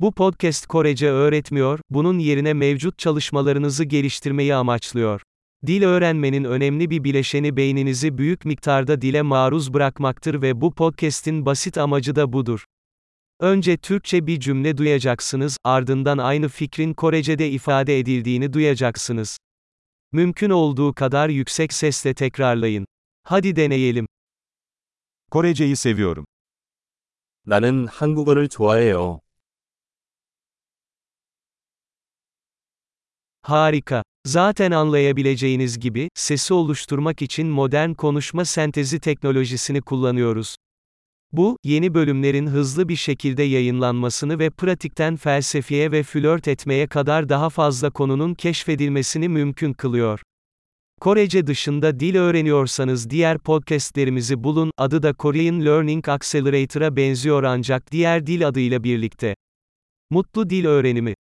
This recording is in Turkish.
Bu podcast Korece öğretmiyor, bunun yerine mevcut çalışmalarınızı geliştirmeyi amaçlıyor. Dil öğrenmenin önemli bir bileşeni beyninizi büyük miktarda dile maruz bırakmaktır ve bu podcast'in basit amacı da budur. Önce Türkçe bir cümle duyacaksınız, ardından aynı fikrin Korece'de ifade edildiğini duyacaksınız. Mümkün olduğu kadar yüksek sesle tekrarlayın. Hadi deneyelim. Koreceyi seviyorum. 나는 한국어를 좋아해요. Harika. Zaten anlayabileceğiniz gibi, sesi oluşturmak için modern konuşma sentezi teknolojisini kullanıyoruz. Bu, yeni bölümlerin hızlı bir şekilde yayınlanmasını ve pratikten felsefeye ve flört etmeye kadar daha fazla konunun keşfedilmesini mümkün kılıyor. Korece dışında dil öğreniyorsanız diğer podcastlerimizi bulun, adı da Korean Learning Accelerator'a benziyor ancak diğer dil adıyla birlikte. Mutlu dil öğrenimi